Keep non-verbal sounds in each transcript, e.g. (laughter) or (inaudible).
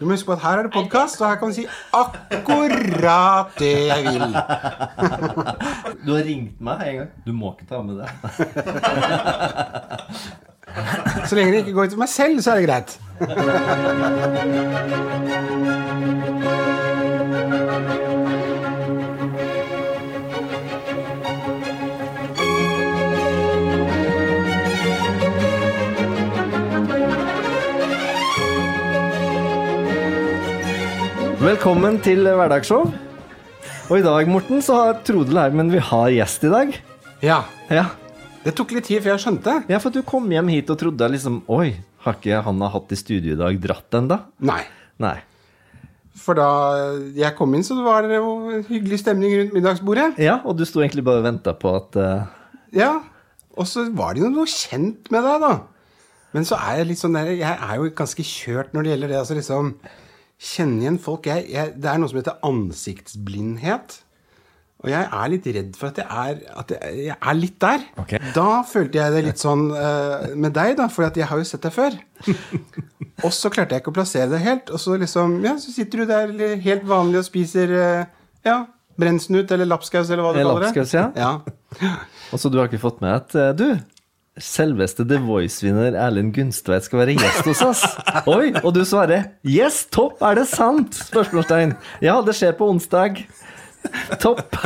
Du må huske på at her er det podkast, og her kan du si akkurat det jeg vil. (laughs) Du har ringt meg en gang. Du må ikke ta med det. Så lenge det ikke går ut til meg selv, så er det greit. Velkommen til Hverdagsshow. Og i dag, Morten, så har Trodel her, men vi har gjest i dag. Ja. Ja. Det tok litt tid før jeg skjønte. ja, for du kom hjem hit og trodde liksom Oi, har ikke han har hatt i studio i dag dratt ennå? Nei. Nei. For da jeg kom inn, så var det jo hyggelig stemning rundt middagsbordet. Ja, og du sto egentlig bare og venta på at uh... Ja. Og så var det jo noe kjent med deg, da. Men så er jeg litt sånn der Jeg er jo ganske kjørt når det gjelder det. Altså liksom Kjenne igjen folk. Jeg, jeg, det er noe som heter ansiktsblindhet. Og jeg er litt redd for at jeg er, at jeg, er litt der. Okay. Da følte jeg det litt sånn uh, med deg, da, for jeg har jo sett deg før. (laughs) og så klarte jeg ikke å plassere det helt. Og så liksom, ja, så sitter du der helt vanlig og spiser uh, ja, brensnut eller lapskaus eller hva du kaller det. lapskaus, ja. ja. (laughs) Og så du har ikke fått med at eh, Du, selveste The Voice-vinner Erlend Gunstveit skal være gjest hos oss. (laughs) Oi, og du svarer 'Yes, topp, er det sant?' spørsmålstegn. Ja, det skjer på onsdag. Topp.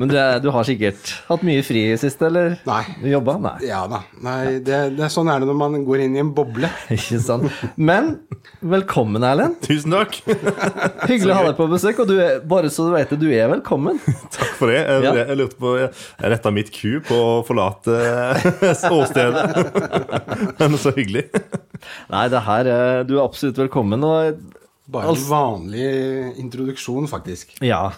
Men du, er- du har sikkert hatt mye fri i siste, eller? Nei. Du jobba? Nei. Ja da. Nei, det, det, sånn er det når man går inn i en boble. (laughs) Ikke sant. Men velkommen, Erlend. Tusen takk. (laughs) Hyggelig å ha deg på besøk. Og du er, bare så du vet det, du er velkommen. (laughs) Takk for det. Jeg, Ja. jeg lurte på, Jeg retta mitt ku på å forlate åstedet? Men så hyggelig. Nei, det her er- Du er absolutt velkommen. Og Bare en vanlig introduksjon, faktisk. Ja.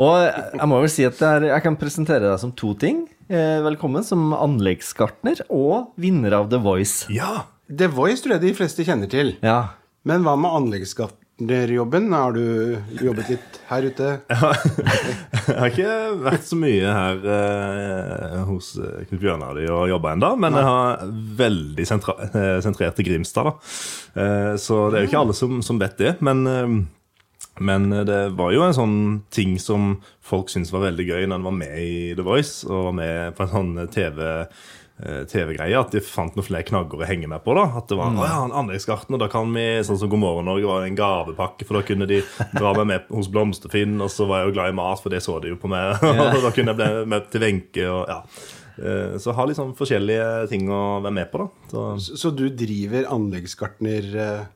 Og jeg må vel si at jeg kan presentere deg som to ting. Eh, Velkommen som anleggsgartner og vinner av The Voice. Ja. The Voice tror jeg de fleste kjenner til. Ja. Men hva med anleggsgartnerjobben? Har du jobbet litt her ute? (laughs) Jeg har ikke vært så mye her eh, hos Knut Bjørnar og jobba ennå, men jeg har veldig sentra eh, sentrert til Grimstad, da. Eh, så det er jo ikke alle som, som vet det. Men, eh, men det var jo en sånn ting som folk syntes var veldig gøy når en var med i The Voice, og var med på en sånn TV eh, TV-greie, at de fant noen flere knagger å henge med på. da, At det var mm. ja, en anleggsgartner, da kan vi, sånn som God morgen Norge var en gavepakke, for da kunne de dra meg med hos Blomsterfinn, og så var jeg jo glad i mat, for det så de jo på meg. (laughs) og da kunne jeg bli med til Wenche og ja. Så Så har liksom forskjellige ting å være med på, da. Så Så så du driver anleggsgartner eh,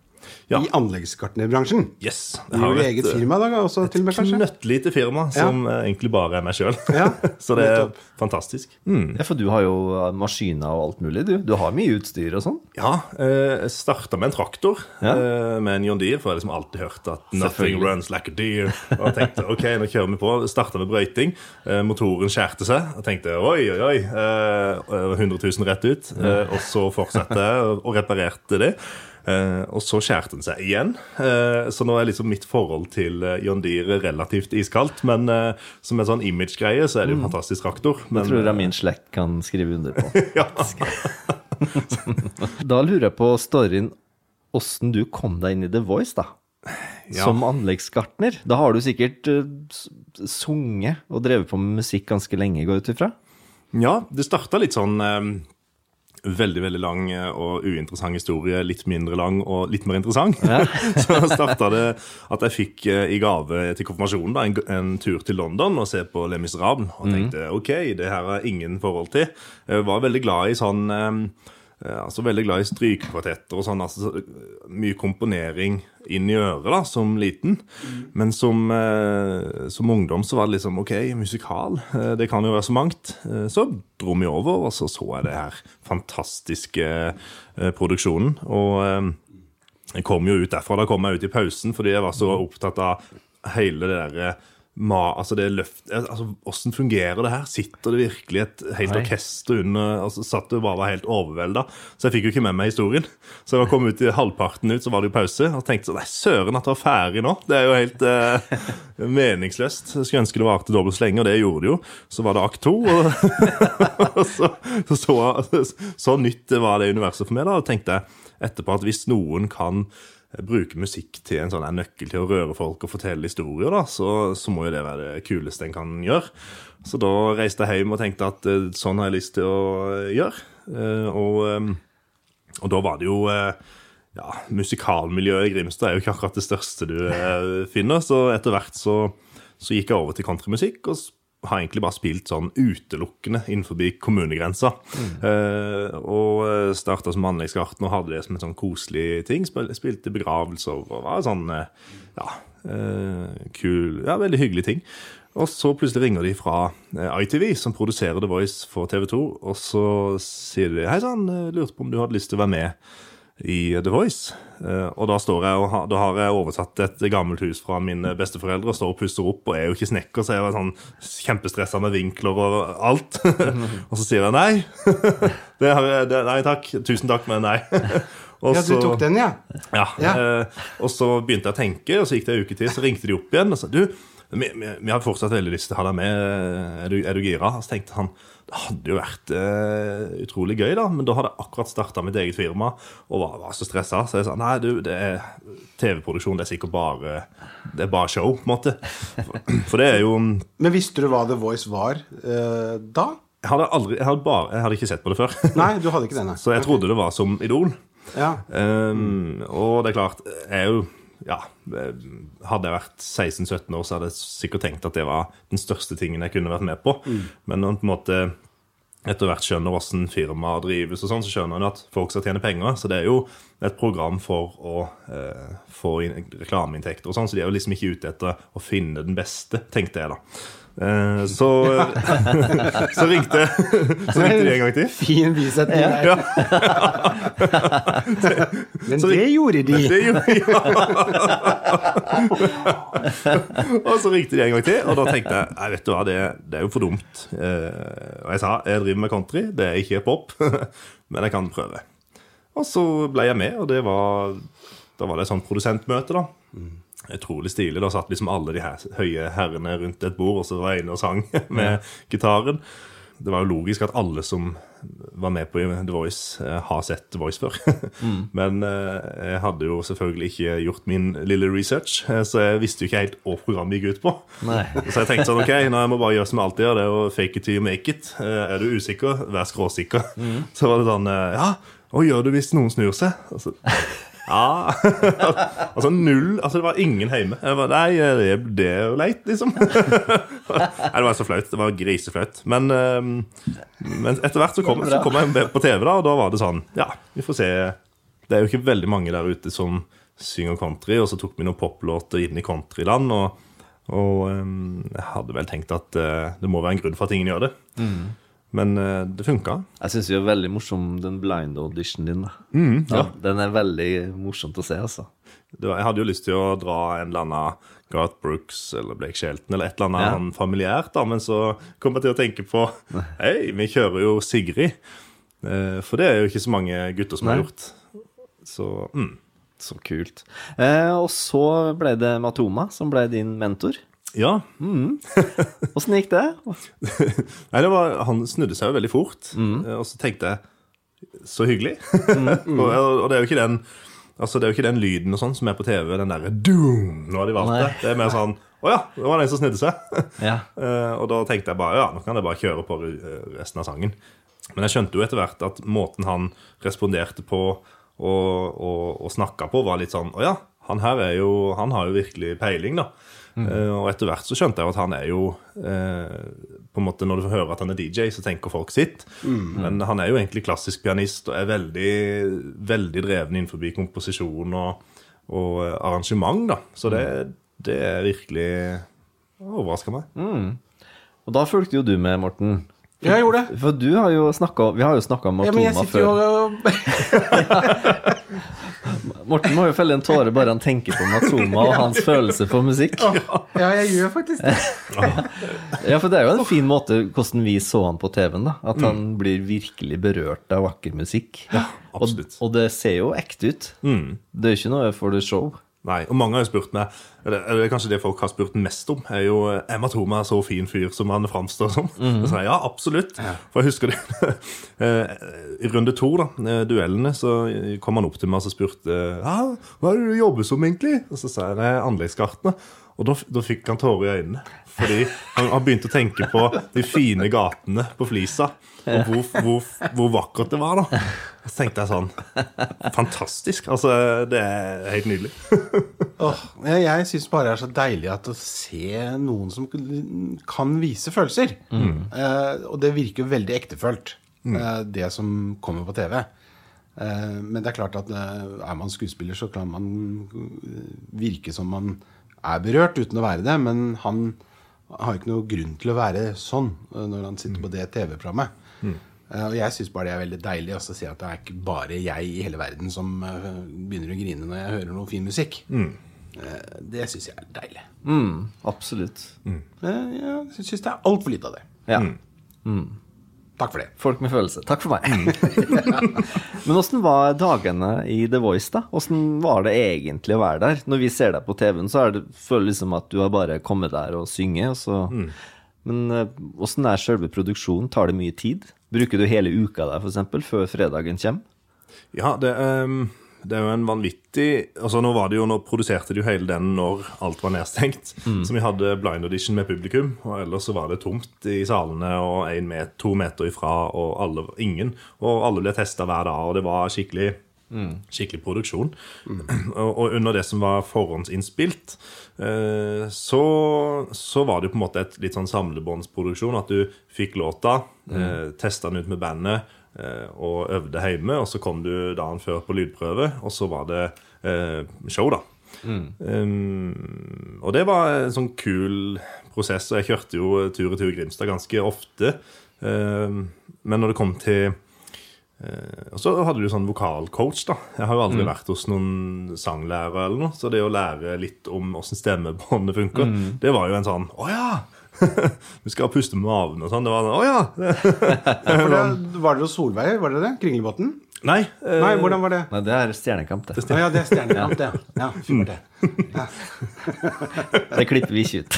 Ja. i anleggsgartnerbransjen? yes. Du har jo eget firma da, også, til og med, kanskje? knøttlite firma som ja. egentlig bare er meg sjøl. Ja, (laughs) så det er fantastisk. Mm. ja, for du har jo maskiner og alt mulig, du. Du har mye utstyr og sånn. Ja, eh, jeg starta med en traktor Ja. eh, med en John Deere, for jeg har liksom alltid hørt at 'nothing runs like a deer'. Og jeg tenkte (laughs) ok, nå kjører vi på. Starta med brøyting. Eh, motoren skjærte seg. Og tenkte oi, oi, oi. Eh, 100 000 rett ut. Eh, og så fortsatte jeg og- og reparerte det. Eh, og så skjærte den seg igjen. Eh, så nå er liksom mitt forhold til eh, John Deere relativt iskaldt. Men som en sånn image-greie så er det jo en fantastisk traktor. Men, Det tror jeg min slekt kan skrive under på. (laughs) ja. (laughs) Da lurer jeg på storyen åssen du kom deg inn i The Voice, da. Ja. Som anleggsgartner. Da har du sikkert sunget og drevet på med musikk ganske lenge, går jeg ut ifra? Ja, det starta litt sånn veldig veldig lang eh, og uinteressant historie. Litt mindre lang og litt mer interessant. (laughs) så starta det at jeg fikk eh, i gave til konfirmasjonen da, en, en tur til London og se på Le Miserable. Og tenkte ok, det her har jeg ingen forhold til. Jeg var veldig glad i sånn eh, altså Veldig glad i strykekvartetter og sånn. altså Mye komponering inn i øret da, som liten. Men som, eh, som ungdom så var det liksom OK, musikal. Eh, det kan jo være så mangt. Eh, så dro vi over, og så så jeg det her fantastiske eh, produksjonen. Og eh, jeg kom jo ut derfra. Da kom jeg ut i pausen fordi jeg var så opptatt av hele det derre Ma, altså det løft, altså Hvordan fungerer det her? Sitter det virkelig et helt Nei. orkester under altså Satt og bare var helt overvelda. Så jeg fikk jo ikke med meg historien. Så jeg kom ut i halvparten ut, så var det jo pause. Og tenkte sånn Nei, søren at det var ferdig nå. Det er jo helt eh, (laughs) meningsløst. Jeg skulle ønske det varte dobbelt så lenge, og det gjorde det jo. Så var det akt to, og, (laughs) og så, så, så, så nytt var det universet for meg, da. Og tenkte jeg etterpå at hvis noen kan bruker musikk til en sånn nøkkel til å røre folk og fortelle historier, da, så, så må jo det være det kuleste en kan gjøre. Så da reiste jeg hjem og tenkte at eh, sånn har jeg lyst til å gjøre. Eh, og, eh, og da var det jo eh, ja, Musikalmiljøet i Grimstad er jo ikke akkurat det største du finner, så etter hvert så, så gikk jeg over til countrymusikk. og har egentlig bare spilt sånn utelukkende innenfor kommunegrensa. Eh, og starta som anleggsgartner og hadde det som en sånn koselig ting. Spil, spilte begravelser og var sånn eh, ja, eh, kul Ja, veldig hyggelig ting. Og så plutselig ringer de fra eh, ITV, som produserer The Voice for TV 2, og så sier de Hei sann, eh, lurte på om du hadde lyst til å være med i The Voice. Eh, og da står jeg og da har jeg oversatt et gammelt hus fra mine besteforeldre og står og pusser opp og er jo ikke snekker, så jeg var sånn kjempestressa med vinkler og alt. (laughs) og så sier jeg nei. (laughs) det har jeg, det, nei takk. Tusen takk, men nei. (laughs) Og Ja, du tok den, ja. ja. Ja. Eh, og så begynte jeg å tenke, og så gikk det en uke til, så ringte de opp igjen og sa du, vi, vi, vi har fortsatt veldig lyst til å ha deg med, er du, er du gira? Så tenkte han det hadde jo vært eh, utrolig gøy, da, men da hadde jeg akkurat starta mitt eget firma og var, var så stressa. Så jeg sa nei, du, det er TV-produksjon, det er sikkert bare Det er bare show, på en måte. For, for det er jo Men visste du hva The Voice var eh, da? Jeg hadde aldri Jeg hadde, bare, jeg hadde ikke sett på det før. (laughs) Nei, du hadde ikke det, nei. Så jeg trodde det var som Idol. Ja. Um, og det er klart, jeg er jo ja, eh, Hadde jeg vært 16-17 år, så hadde jeg sikkert tenkt at det var den største tingen jeg kunne vært med på. Men når en på en måte etter hvert skjønner hvordan firmaer drives, og sånn, så skjønner en at folk skal tjene penger. Så det er jo et program for å eh, få inn reklameinntekter og sånn, så de er jo liksom ikke ute etter å finne den beste, tenkte jeg da. Eh, så, (laughs) så ringte Så ringte de en gang til. Fin bisetning. Ja. (laughs) Men Så det gjorde de. Det gjorde ja. (laughs) og så ringte de en gang til, og da tenkte jeg nei, vet du hva, det, det er jo for dumt. Eh, og jeg sa jeg driver med country, det er ikke pop, men jeg kan prøve. Og så ble jeg med, og det var, da var det et sånt produsentmøte, da. Utrolig stilig. Da satt liksom alle de her høye herrene rundt et bord, og så var jeg inne og sang (laughs) med gitaren. Det var jo logisk at alle som var med på The Voice, eh, har sett The Voice før. (laughs) Men eh, jeg hadde jo selvfølgelig ikke gjort min lille research, eh, så jeg visste jo ikke helt hva programmet gikk ut på. Nei. (laughs) Så jeg tenkte sånn, ok, nå jeg må bare gjøre som jeg alltid gjør, det er å fake it till you make it. Er du usikker, vær skråsikker. Så var det sånn, ja, hva gjør du hvis noen snur seg? Altså, ja, (laughs) altså null, altså det var ingen hjemme. Jeg var, nei, det, det er jo leit, liksom. (laughs) nei, det var så flaut, det var griseflaut. Men, eh, men etter hvert så kom, så kom jeg på TV da, og da var det sånn, ja, vi får se. Det er jo ikke veldig mange der ute som synger country, og så tok vi noen poplåter inn i countryland, og, og um, jeg hadde vel tenkt at uh, det må være en grunn for at ingen gjør det. Men eh, det funka. Jeg syns jo er veldig morsom den blind auditionen din. Mm, ja. Den er veldig morsomt å se, altså. Var, jeg hadde jo lyst til å dra en eller annen Garth Brooks eller Blake Shelton eller et eller annet Ja. familiært, da, men så kom jeg til å tenke på (laughs) Hei, vi kjører jo Sigrid. Eh, For det er jo ikke så mange gutter som har gjort. Så mm. Så kult. Eh, og så ble det Matoma som ble din mentor. Ja. (laughs) Åssen gikk det? Nei, det var, han snudde seg jo veldig fort, Mm. og så tenkte jeg Så hyggelig. (laughs) og, og det er jo ikke den Altså, Det er jo ikke den lyden og sånn som er på TV, den derre doom, nå har de valgt Nei. det. Det er mer sånn Å ja, det var den som snudde seg. (laughs) Ja. uh, og da tenkte jeg bare ja, nå kan jeg bare kjøre på resten av sangen. Men jeg skjønte jo etter hvert at måten han responderte på og, og, og snakka på, var litt sånn Å ja, han her er jo Han har jo virkelig peiling, da. Eh, og etter hvert så skjønte jeg jo at han er jo eh, På en måte Når du får høre at han er DJ, så tenker folk sitt. Men han er jo egentlig klassisk pianist og er veldig, veldig dreven innenfor komposisjon og, og eh, arrangement, da. Så det, det er virkelig overraska meg. Og da fulgte jo du med, Morten. Ja, jeg gjorde det. For du har jo snakka Vi har jo snakka om Ja, men jeg sitter før. og (laughs) Morten må jo felle en tåre bare han tenker på Matoma og hans følelse for musikk. Ja, jeg gjør faktisk det. (laughs) Ja, for det er jo en fin måte hvordan vi så han på TV-en, da. At han blir virkelig berørt av vakker musikk. absolutt. Og, og det ser jo ekte ut. Mm. Det er jo ikke noe for the show. Nei, og mange har jo spurt meg Eller eller det er kanskje det folk har spurt mest om, er jo er meg så fin fyr som han framstår som. Og (laughs) så jeg ja, absolutt. For jeg husker det (laughs) eh, I runde to, da, eh, duellene, så kom han opp til meg og så spurte ja, hva er det du jobber som egentlig? Og så sa jeg det er anleggsgartner. Og da, da fikk han tårer i øynene. Fordi han, han begynte å tenke på de fine gatene på Flisa. Og hvor, hvor, hvor vakkert det var, da. Så tenkte jeg sånn Fantastisk. Altså, det er helt nydelig. oh, jeg jeg syns bare det er så deilig at å se noen som kan vise følelser. Eh, og det virker jo veldig ektefølt, eh, det som kommer på TV. Eh, men det er klart at eh, er man skuespiller, så kan man eh, virke som man er berørt uten å være det. Men han har ikke noe grunn til å være sånn eh, når han sitter på det TV-programmet. Mm. Og jeg syns bare det er veldig deilig også å se at det er ikke bare jeg i hele verden som eh, begynner å grine når jeg hører noe fin musikk. Mm. Det syns jeg er deilig. Mm, absolutt. Eh, Jeg syns det er altfor lite av det. Ja. Takk for det. Folk med følelse. Takk for meg. (laughs) Men åssen var dagene i The Voice, da? Åssen var det egentlig å være der? Når vi ser deg på TV-en, så er det, føler det liksom at du har bare kommet der og synge, og så Men eh, åssen er selve produksjonen? Tar det mye tid? Bruker du hele uka der, f.eks., før fredagen kommer? Ja, det, ehm, det er jo en vanvittig Altså Nå var det jo, nå produserte de jo hele den når alt var nedstengt. Så vi hadde blind audition med publikum, og ellers så var det tomt i salene og en met, to meter ifra, og alle, ingen. Og alle ble testa hver dag, og det var skikkelig Skikkelig produksjon. (clears throat) Og, og under det som var forhåndsinnspilt, eh, så, så var det jo på en måte et litt sånn samlebåndsproduksjon. At du fikk låta, eh, testa den ut med bandet og øvde hjemme. Og så kom du dagen før på lydprøve, og så var det eh, show, da. Um, og det var en sånn kul prosess. Og jeg kjørte jo tur i tur Grimstad ganske ofte. Um, men når det kom til eh, Og så hadde du sånn vokalcoach, da. Jeg har jo aldri vært hos noen sanglærer eller noe, så det å lære litt om åssen stemmebåndet funker, det var jo en sånn Å ja! (laughs) du skal puste med maven og sånn. Det var sånn, Å ja! (laughs) For det, var dere hos Solveig? Var det det? Kringlebotn? Nei. eh, Nei, hvordan var det? Nei, det er Stjernekamp, det. Å ja, det er Stjernekamp, det. Ja, fyr det. Ja. (laughs) Det klipper vi ikke ut.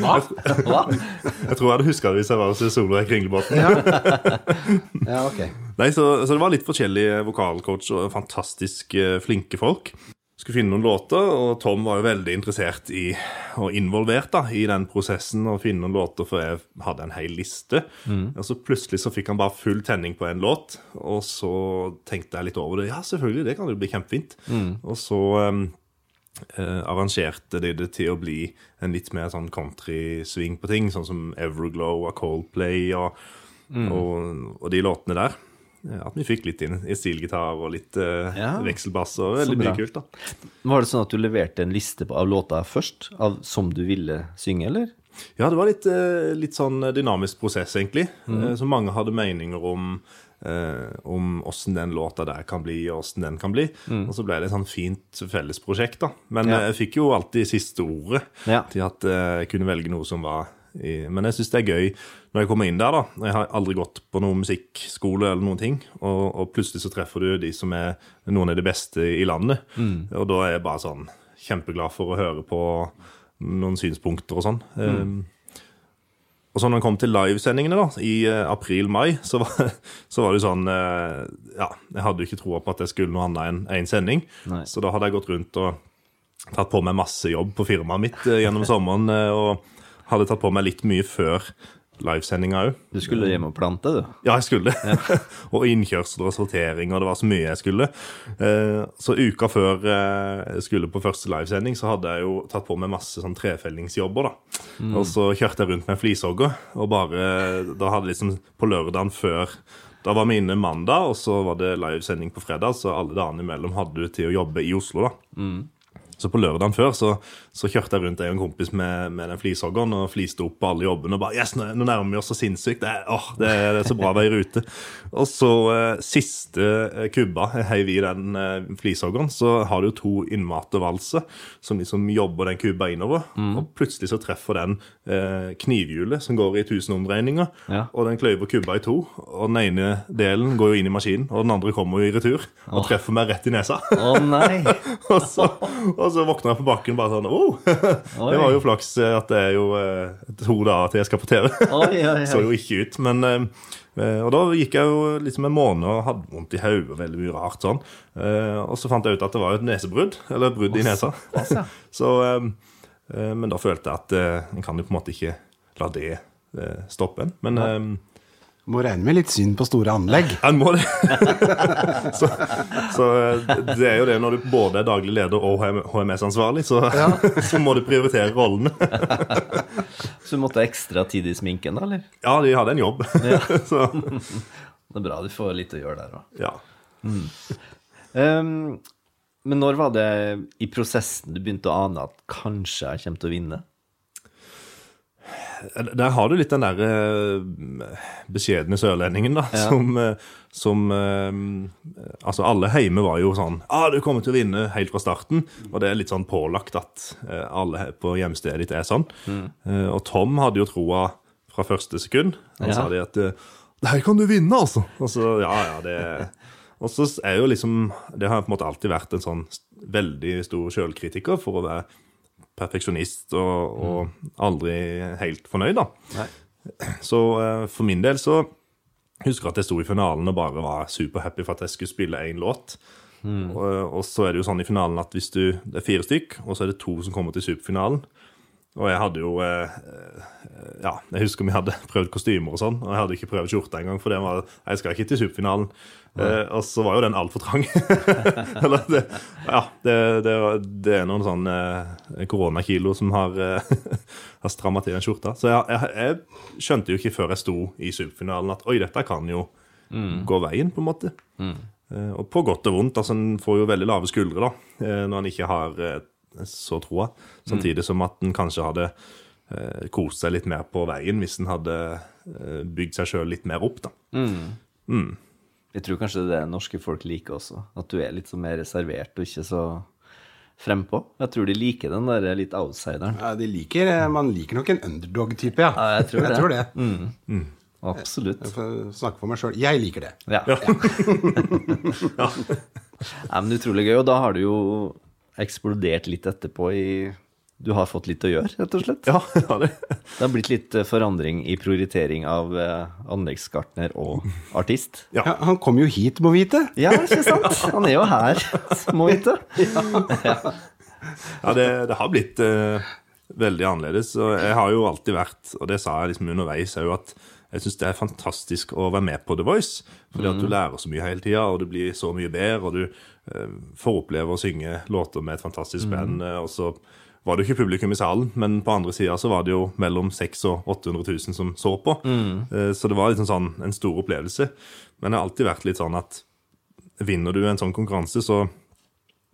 Hva? Hva? Jeg tror jeg hadde huska det hvis jeg var hos Solveig Kringlebotn. Ja. ja, ok. Nei, så, så det var litt forskjellig vokalcoach og fantastisk eh, flinke folk. Skulle finne noen låter, og Tom var jo veldig interessert i og involvert da, i den prosessen å finne noen låter, for jeg hadde en hel liste. Og så plutselig så fikk han bare full tenning på en låt, og så tenkte jeg litt over det. Ja, selvfølgelig, det kan jo bli kjempefint. Og så um, eh, arrangerte de det til å bli en litt mer sånn country-sving på ting, sånn som Everglow og Coldplay og, og, og de låtene der. Eh, At vi fikk litt inn i stilgitar og litt uh, Ja, vekselbass og veldig mye kult. da. Var det sånn at du leverte en liste av låter først, av, som du ville synge, eller? Ja, det var litt, uh, litt sånn dynamisk prosess, egentlig. Eh, Så mange hadde meninger om om åssen den låta der kan bli, og åssen den kan bli. Og så ble det et sånn fint fellesprosjekt, da. Men Ja. jeg fikk jo alltid siste ordet Ja. til at jeg kunne velge noe som var i Men jeg syns det er gøy når jeg kommer inn der, da. Jeg har aldri gått på noen musikkskole eller noen ting, og, og plutselig så treffer du de som er noen av de beste i landet. Og da er jeg bare sånn kjempeglad for å høre på noen synspunkter og sånn. Eh, og så når det kom til livesendingene da, i uh, april-mai, så, (laughs) så var det sånn uh, Ja, jeg hadde jo ikke troa på at jeg skulle noe annet enn én sending. Nei. Så da hadde jeg gått rundt og tatt på meg masse jobb på firmaet mitt uh, gjennom (laughs) sommeren. eh, og hadde tatt på meg litt mye før livesendinga òg. Du skulle hjem og plante, du. Ja, jeg skulle. (laughs) og innkjørsel og sortering, og det var så mye jeg skulle. Eh, så uka før eh, jeg skulle på første livesending, så hadde jeg jo tatt på meg masse sånn trefellingsjobber. da. Og så kjørte jeg rundt med flishogger, og bare Da hadde liksom på lørdagen før Da var vi inne mandag, og så var det livesending på fredag, så alle dagene imellom hadde du til å jobbe i Oslo, da. Så på lørdagen før så, så kjørte jeg rundt jeg og en kompis med, med den flishoggeren og fliste opp på alle jobbene. og bare, yes, nå, nå nærmer vi oss så sinnssykt. Det, åh, det, det er så bra å være i rute. Og så eh, siste eh, kubba heiv i den eh, flishoggeren, så har du to innmatevalser som liksom jobber den kubba innover. Og plutselig så treffer den eh, knivhjulet som går i 1000 omdreininger, Ja. og den kløyver kubba i to. Og den ene delen går jo inn i maskinen, og den andre kommer jo i retur og treffer meg rett i nesa. Å nei! (laughs) og, så, og så våkner jeg på bakken bare sånn (laughs) Det var jo flaks eh, at det er jo to dager til jeg skal på TV. Oi, oi, oi. (laughs) Så jo ikke ut. Men eh, eh, Og da gikk jeg jo liksom en måned og hadde vondt i hodet og veldig mye rart sånn. Og så fant jeg ut at det var et nesebrudd, eller et brudd i nesa. (laughs) så, eh, eh, men da følte jeg at en kan jo på en måte ikke la det stoppe en. Men Må regne med litt synd på store anlegg. en må det. (laughs) så, så eh, det er jo det når du både er daglig leder og HMS-ansvarlig, så, (laughs) så må du prioritere rollene. (laughs) Så du måtte ha ekstra tid i sminken, da, eller? Ja, de hadde en jobb. så Det er bra du får litt å gjøre der òg. ja. Um, men når var det i prosessen du begynte å ane at kanskje jeg kommer til å vinne? Der har du litt den der eh, beskjedne sørlendingen, da. Ja. Som, eh, som eh, Altså, alle hjemme var jo sånn ah, 'Du kommer til å vinne helt fra starten.' Og det er litt sånn pålagt at alle på hjemstedet ditt er sånn. Mm. og Tom hadde jo troa fra første sekund. Han Ja. sa de at 'Der kan du vinne', altså. Og så, ja, ja, det Og så er jo liksom Det har på en måte alltid vært en sånn veldig stor sjølkritiker for å være perfeksjonist og, og aldri helt fornøyd, da. Nei. Så eh, for min del så husker jeg at jeg sto i finalen og bare var superhappy for at jeg skulle spille én låt. Og, og så er det jo sånn i finalen at hvis du Det er fire stykk, og så er det to som kommer til superfinalen. Og jeg hadde jo eh, Ja, jeg husker vi hadde (laughs) prøvd kostymer og sånn, og jeg hadde ikke prøvd skjorte engang, for det var Jeg skal ikke til superfinalen. Eh, og så var jo den altfor trang. (laughs) Eller det Ja, det, det, det er noen sånn eh, koronakilo som har, eh, (laughs) har stramma til den skjorta. Så jeg, jeg, jeg skjønte jo ikke før jeg sto i superfinalen at oi, dette kan jo gå veien, på en måte. Eh, Og på godt og vondt. altså En får jo veldig lave skuldre da, eh, når en ikke har eh, så troa. Samtidig som at en kanskje hadde eh, kost seg litt mer på veien hvis en hadde eh, bygd seg sjøl litt mer opp. da. Jeg tror kanskje det er det norske folk liker også. At du er litt så mer reservert og ikke så frempå. Jeg tror de liker den der litt outsideren. Ja, de liker, eh, man liker nok en underdog-type, ja. Ja, jeg tror det. Jeg tror det. Absolutt. Jeg får snakke for meg sjøl. Jeg liker det. Ja. ja. (laughs) men utrolig gøy. Og da har du jo eksplodert litt etterpå i Du har fått litt å gjøre, rett og slett. Ja, (laughs) ja det. Det har blitt litt eh, forandring i prioritering av eh, anleggsgartner og artist. Ja. Ja, han kom jo hit, må vite. Ja, ikke sant? Han er jo her, må vite. (laughs) Ja, det, det har blitt eh, veldig annerledes. Og jeg har jo alltid vært, og det sa jeg liksom underveis, òg, at jeg syns det er fantastisk å være med på The Voice. Fordi at du lærer så mye hele tida, og du blir så mye bedre. Og du eh, får oppleve å synge låter med et fantastisk band. Mm. Og så var det jo ikke publikum i salen, men på andre sida så var det jo mellom 600 og 800 000 som så på. Mm. så det var liksom sånn en stor opplevelse. Men det har alltid vært litt sånn at vinner du en sånn konkurranse, så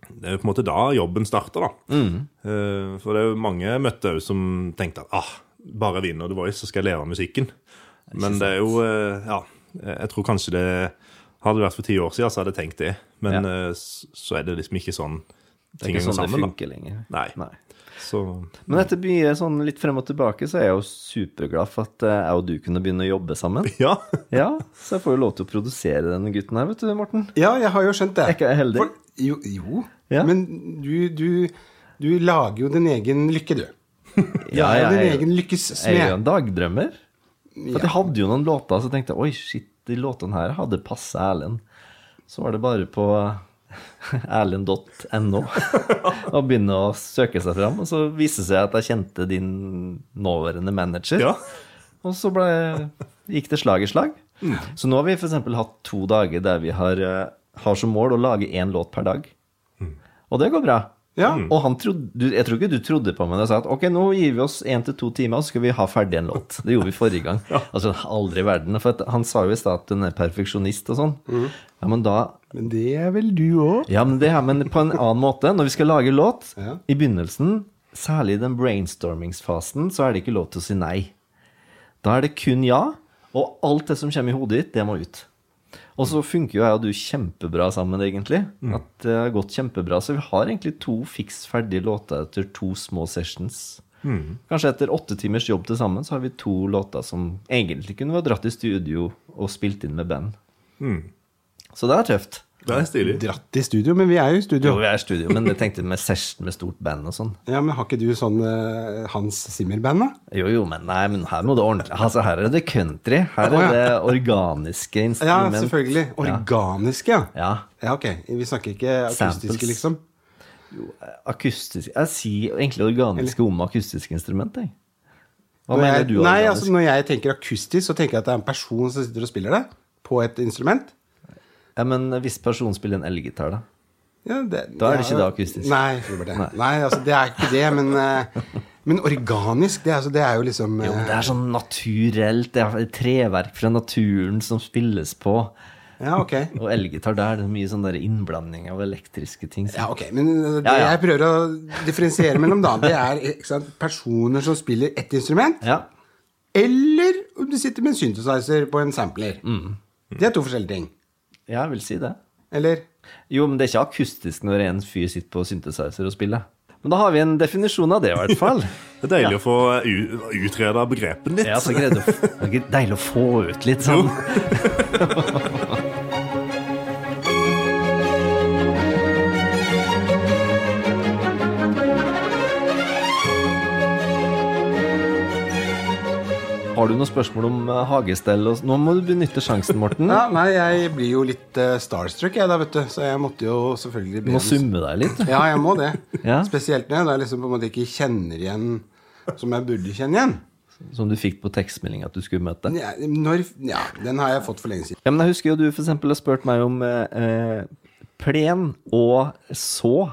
det er jo på en måte da jobben starter, da. Mm. For det er jo mange møtte òg som tenkte at ah, bare vinner The Voice, så skal jeg leve av musikken. Men det er jo eh, Ja, jeg tror kanskje det Hadde det vært for ti år siden, så hadde jeg tenkt det. Men Ja. eh, så er det liksom ikke sånn Det er ikke sånn sånn det funker funker lenger. Nei. Nei. Da. Så Men etter mye sånn litt frem og tilbake, så er jeg jo superglad for at eh, jeg og du kunne begynne å jobbe sammen. (laughs) ja. Ja, så jeg får jo lov til å produsere denne gutten her, vet du, Morten. Ja, jeg har jo skjønt det. Er ikke jeg heldig? For, jo, jo. Ja. men du, du, du lager jo din egen lykke, du. (laughs) Ja, jeg din er- egen lykkes Jeg er jo en dagdrømmer. For at jeg hadde jo noen låter, så tenkte jeg oi, shit, de låtene her hadde passa Erlend. Så var det bare på (laughs) erlend.no (laughs) og begynne å søke seg fram. Og så viste det seg at jeg kjente din nåværende manager. ja. Og så ble, gikk det slag i slag. Så nå har vi f.eks. hatt to dager der vi har, eh, har som mål å lage én låt per dag. Og det går bra. Ja. Og han trodde, jeg tror ikke du trodde på meg da jeg sa at ok, nå gir vi oss én til to timer, og så skal vi ha ferdig en låt. Det gjorde vi forrige gang. (laughs) Altså, aldri i verden. For at han sa jo i stad at hun er perfeksjonist og sånn. Ja, men da Men det er vel du òg? Ja, men det er men på en annen måte. Når vi skal lage låt, Ja. i begynnelsen, særlig i den brainstormingsfasen, så er det ikke lov til å si nei. Da er det kun ja, og alt det som kommer i hodet ditt, det må ut. Og så funker jo jeg og du kjempebra sammen, egentlig. At det har gått kjempebra. Så vi har egentlig to fiks ferdige låter etter to små sessions. Kanskje etter åtte timers jobb til sammen, så har vi to låter som egentlig kunne vært dratt i studio og spilt inn med band. Så det er tøft. Det er stilig. Dratt i studio, men vi er jo i studio. Jo, vi er i studio, men jeg tenkte med session med stort band og sånn. Ja, Men har ikke du sånn eh, Hans Zimmer-band, da? Jo, jo, men nei, men her må det ordne Altså, her er det country. Her er det organiske instrument. Ja, selvfølgelig. Organiske, ja. Ja. Ja, ok. Vi snakker ikke akustiske, Samples. liksom. Akustisk Jeg sier egentlig organiske om akustiske instrument, jeg. Hva Når mener jeg, du nei, organisk? altså Når jeg tenker akustisk, så tenker jeg at det er en person som sitter og spiller det på et instrument. Ja, men hvis personen spiller en elgitar, da? Ja, det, Da er det ikke det akustisk. Nei, det. nei, altså det er ikke det, men, eh, men organisk, det, altså, det er jo liksom Jo, eh, det er sånn naturelt. Det er treverk fra naturen som spilles på. Ja, ok. (laughs) Og elgitar, der er det mye sånn innblanding av elektriske ting. Ja, ok, Men eh, det Ja, ja. jeg prøver å differensiere mellom, da, det er sant, personer som spiller ett instrument, Ja. eller om du sitter med en synthesizer på en sampler. Mm. Det er to forskjellige ting. Ja, jeg vil si det. Eller? Jo, men det er ikke akustisk når en fyr sitter på synthesizer og spiller. Men da har vi en definisjon av det, i hvert fall. (laughs) Det er deilig å få utreda begrepene litt. Ja, så greide å, (laughs) det er deilig å få ut litt sånn. (laughs) Har du noen spørsmål om eh, hagestell? Nå må du benytte sjansen, Morten. (laughs) Ja, nei, jeg blir jo litt eh, starstruck, jeg da, vet du. Så jeg måtte jo selvfølgelig Du må summe deg litt. Ja, jeg må det. (laughs) Ja. Spesielt når jeg liksom på en måte ikke kjenner igjen som jeg burde kjenne igjen. Som du fikk på tekstmelding at du skulle møte. Ja, når, ja, den har jeg fått for lenge siden. Ja, men jeg husker jo du eksempel har spurt meg om eh, eh, plen og så.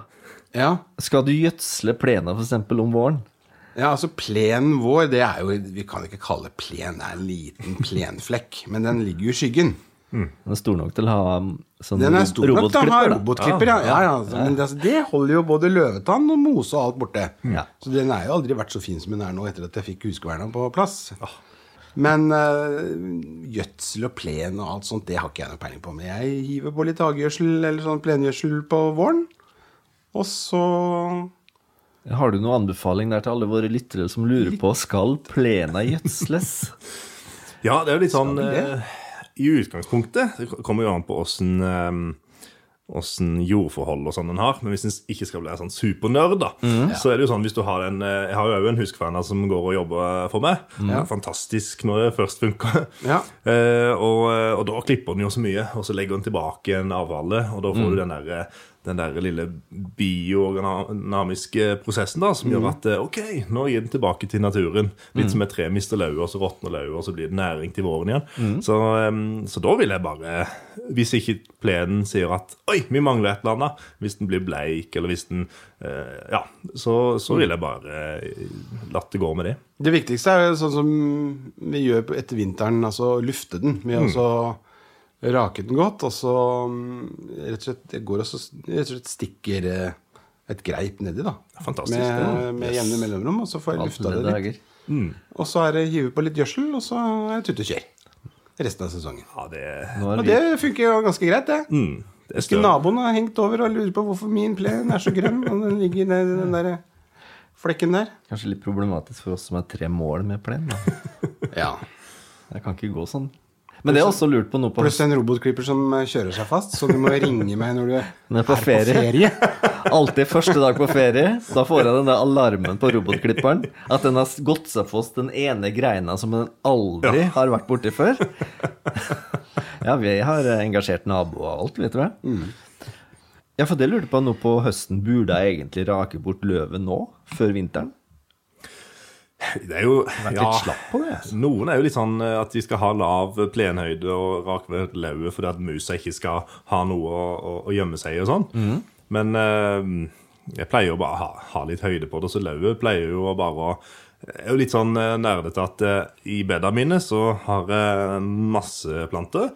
Ja. Skal du gjødsle plenen eksempel om våren? Ja, altså plenen vår, det er jo Vi kan ikke kalle det plen, det er en liten plenflekk. Men den ligger jo i skyggen. Den er stor nok til å ha um, sånn Den er stor nok til å ha robotklipper, da. ja. ja, ja. altså, Men det, altså, det holder jo både løvetann og mose og alt borte. Ja. Så den er jo aldri vært så fin som den er nå etter at jeg fikk huskverna på plass. Men øh, gjødsel og plen og alt sånt, det har ikke jeg noe peiling på. Men jeg hiver på litt hagegjødsel eller sånn plengjødsel på våren. Og så Har du noen anbefaling der til alle våre lyttere som lurer på skal plena gjødsles? (laughs) Ja, det er jo litt sånn eh, I utgangspunktet Det kommer jo an på åssen Åssen jordforhold og sånn en har. Men hvis en ikke skal bli en sånn supernerd, da, så er det jo sånn hvis du har en eh, Jeg har jo òg en huskverner som går og jobber for meg. Fantastisk når det først funker. Ja. (laughs) Eh, og, og da klipper den jo så mye, og så legger den tilbake en avfallet, og da får du den der, den der lille biodynamiske prosessen da, som gjør at eh, ok, nå gir den tilbake til naturen. Litt som et tre mister og så råtner og så blir det næring til våren igjen. Så, eh, så da vil jeg bare, hvis ikke plenen sier at oi, vi mangler et eller annet, hvis den blir bleik, eller hvis den eh, Ja, så, så vil jeg bare latt det gå med det. Det viktigste er sånn som vi gjør etter vinteren, altså lufte den. Vi også rake den godt, og så mm, rett og slett, det går også, rett og slett stikker eh, et greip nedi, da. Fantastisk. Med, med jevne Yes. mellomrom, og så får jeg lufta det litt. Mm. Og så er det hive på litt gjødsel, og så er det tut og kjør. Resten av sesongen. Ja, det, Og det funker jo ganske greit, det. mm, det Husker naboen har hengt over og lurer på hvorfor min plen er så grønn, og den ligger i den der flekken der. kanskje litt problematisk for oss som er tre mål med plen. Da. (laughs) Ja. Det kan ikke gå sånn. Men det er også lurt på noe på Pluss en robotklipper som eh, kjører seg fast, så du må ringe meg når du er (laughs) på ferie. (laughs) Alltid første dag på ferie. Da får jeg den der alarmen på robotklipperen. At den har gått seg fast den ene greina som den aldri har vært borti før. (laughs) Ja, vi har engasjert naboer og alt, vet du hva. Ja, for det lurte på nå på høsten. Burde jeg egentlig rake bort løvet nå, før vinteren? Det er jo Vært ja, litt slapp på det. altså. Noen er jo litt sånn eh, at de skal ha lav plenhøyde og rak ved lauvet fordi at musa ikke skal ha noe å, å, å gjemme seg i og sånn. Mm. Men eh, jeg pleier jo bare å ha, ha litt høyde på det, så lauvet pleier jo bare å jeg er jo litt sånn eh, nerdete at eh, i bedene mine så har jeg masse planter.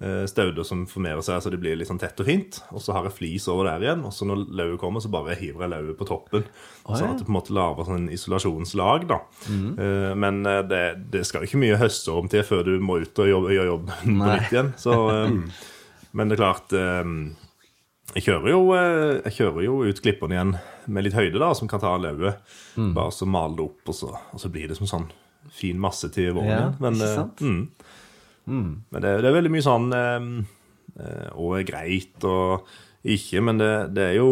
eh, Stauder som formerer seg så det blir litt sånn tett og fint. Og så har jeg flis over der igjen. Og så når lauvet kommer, så bare hiver jeg lauvet på toppen. Sånn at det på en måte lager sånn isolasjonslag. da. Eh, Men det, det skal ikke mye høstorm til før du må ut og jobbe, gjøre jobben på nytt igjen. Så, eh, (laughs) men det er klart jeg kjører, jo, eh, jeg kjører jo ut klippene igjen med litt høyde, da, som kan ta lauvet. Mm. Bare så male det opp, og så, og så blir det som sånn fin masse til våren Ja. Men, ikke eh, sant? Mm. Men det, det er veldig mye sånn eh, eh, Og er greit og ikke, men det, det er jo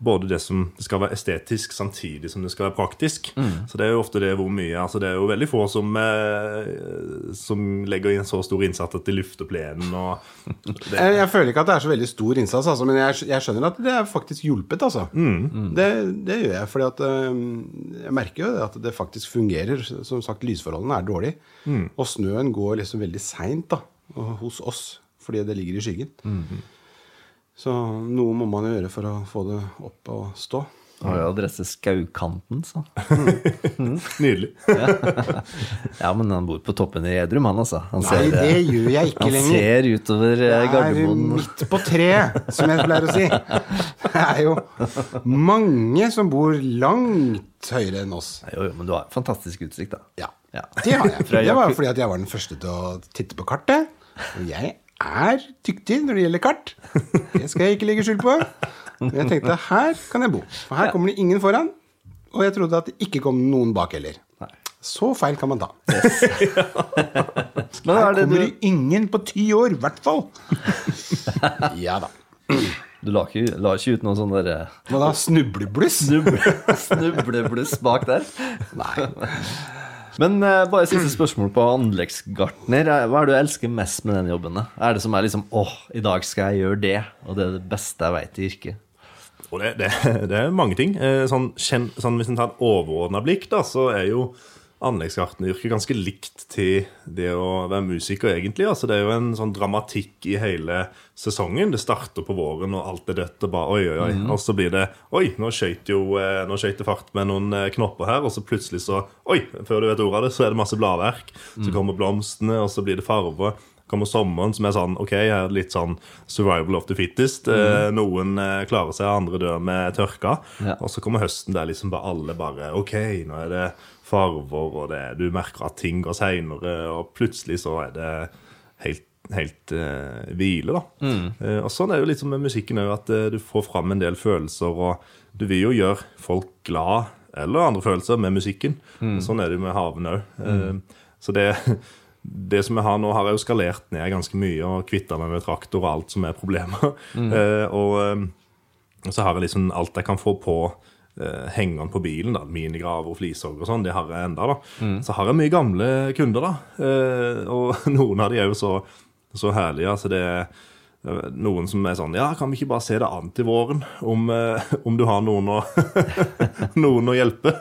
både det som det skal være estetisk samtidig som det skal være praktisk. Mm. Så det er jo ofte det hvor mye altså Det er jo veldig få som, eh, som legger inn så stor innsats at de lufter plenen og (laughs) det, Jeg, jeg føler ikke at det er så veldig stor innsats, altså, men jeg, jeg skjønner at det er faktisk hjulpet. Altså. Det, det gjør jeg, fordi at jeg merker jo at det faktisk fungerer. Som sagt, lysforholdene er dårlige. Og snøen går liksom veldig seint hos oss, fordi det ligger i skyggen. Så noe må man gjøre for å få det opp og stå. Har jo adresse Skaukanten, så. (laughs) Nydelig. Ja, men han bor på toppen i Edrum, han altså. Han Nei, ser, det gjør jeg ikke han lenger. ser utover Gardermoen. Det er midt på treet, som jeg pleier å si. Det er jo mange som bor langt høyere enn oss. Jo, jo, men du har fantastisk utsikt, da. Ja, Ja. det har jeg. Det var fordi at jeg var den første til å titte på kartet. Og jeg er dyktig når det gjelder kart. Det skal jeg ikke legge skjul på. Men jeg tenkte her kan jeg bo. For her kommer det ingen foran. Og jeg trodde at det ikke kom noen bak heller. Så feil kan man ta. Yes. (laughs) Her er kommer det ingen på ti år, i hvert fall. (laughs) Ja da. du la ikke, la ikke ut noen sånn derre eh, Hva da? Snublebluss? snuble, (laughs) snublebluss bak der? Nei. Men uh, bare siste (clears throat) spørsmål på anleggsgartner. Eh, Hva er det du elsker mest med den jobben? da? Er det som er liksom åh, i dag skal jeg gjøre det, og det er det beste jeg veit i yrket? Og det, det, det er mange ting. Eh, Sånn, sånn, hvis en tar et overordna blikk, da, så er jo anleggsgartneryrket ganske likt til det å være musiker, egentlig. Altså, det er jo en sånn dramatikk i hele sesongen. Det starter på våren, og alt er dødt, og bare oi, oi, oi. Og så blir det oi, nå skøyt jo eh, nå skøyt det fart med noen eh, knopper her, og så plutselig så oi, før du vet ordet av det, så er det masse bladverk. Så kommer blomstene, og så blir det farver kommer sommeren, som er sånn OK, her er litt sånn survival of the fittest. Eh, noen klarer seg, andre dør med tørka. Ja. Og så kommer høsten der liksom bare alle bare OK, nå er det farver, og det, du merker at ting går seinere, og plutselig så er det helt Helt uh, hvile, da. Eh, og sånn er det jo litt som med musikken òg, at uh, du får fram en del følelser, og du vil jo gjøre folk glad, eller andre følelser, med musikken. Og sånn er det jo med havene òg. Mm. så det (laughs) det som jeg har nå, har jeg jo skalert ned ganske mye og kvitta meg med traktor og alt som er problemer. Eh, og så har jeg liksom alt jeg kan få på hengeren på bilen, da, minigraver og flishogg og sånn, det har jeg enda da. Så har jeg mye gamle kunder, da. Eh, og (laughs) noen av de er jo så, så herlige. altså det er eh, noen som er sånn Ja, kan vi ikke bare se det an til våren? Om, eh, om du har noen å, (laughs) noen å hjelpe?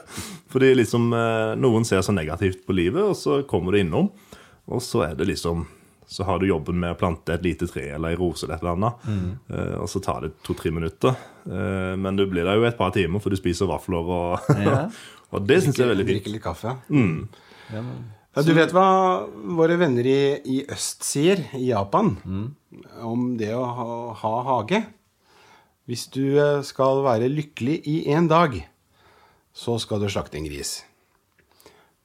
Fordi liksom eh, noen ser så negativt på livet, og så kommer du innom. Og så er det liksom Så har du jobben med å plante et lite tre eller ei rose eller et eller annet. Eh, og så tar det to-tre minutter. Eh, men du blir der jo et par timer, for du spiser vafler, og, Ja. (laughs) og det syns jeg er veldig fint. Drikke litt kaffe. Ja, du vet hva våre venner i, i øst sier, i Japan, om det å ha, ha hage? Hvis du eh, skal være lykkelig i en dag, så skal du slakte en gris.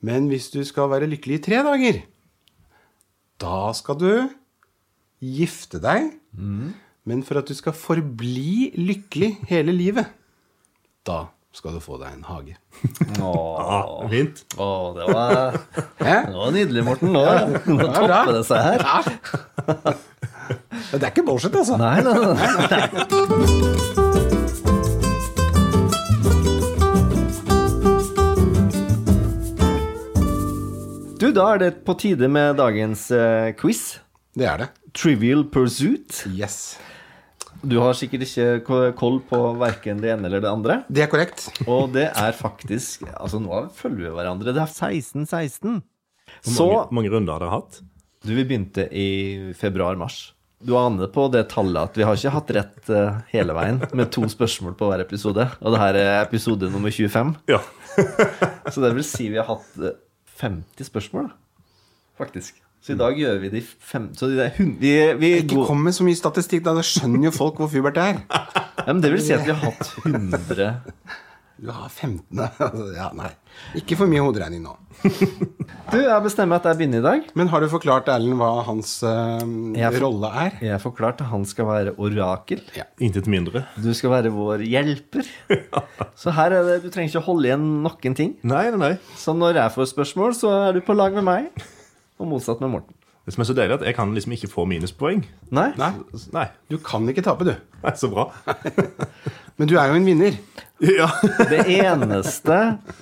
Men hvis du skal være lykkelig i tre dager, da skal du gifte deg. Men for at du skal forbli lykkelig hele livet, da skal du få deg en hage. (laughs) Åh, fint. åh, det, var, det var nydelig, Morten. Nå, er topper det seg her. (laughs) Det er ikke bullshit, altså. Nei, nei, nei. Du, da er det på tide med dagens uh, quiz. Det er det. Trivial Pursuit. Yes. Du har sikkert ikke koll på verken det ene eller det andre. Det er korrekt. (laughs) Og det er faktisk Altså, nå følger vi hverandre. Det er 16-16. Hvor Så mange, mange runder har dere hatt? Du, vi begynte i februar-mars. du aner på det tallet at vi har ikke hatt rett uh, hele veien med to spørsmål på hver episode. Og det her er episode nummer 25. Ja. (laughs) Så det vil si vi har hatt eh, 50 spørsmål, da. Faktisk. Så i dag gjør vi de fem... Så det er hun, vi, vi Ikke går- kom med så mye statistikk, da. Da skjønner jo folk hvor Fubert er. ja, men Det vil si at vi har hatt 100 Du har 15. (laughs) Altså, ja, nei. Ikke for mye hoderegning nå. (laughs) Du, jeg bestemmer at jeg begynner i dag. Men har du forklart Erlend hva hans uh, rolle er? Jeg har forklart at han skal være orakel. Ja. Intet mindre. Du skal være vår hjelper. (laughs) Så her er det, du trenger ikke holde igjen noen ting. Nei, nei, nei. Så når jeg får spørsmål, så er du på lag med meg. Og motsatt med Morten. Det som er så deilig, at jeg kan liksom ikke få minuspoeng. Nei? Nei, Nei. du kan ikke tape, du. Nei, Så bra. Men du er jo en vinner. (laughs) Ja. Det eneste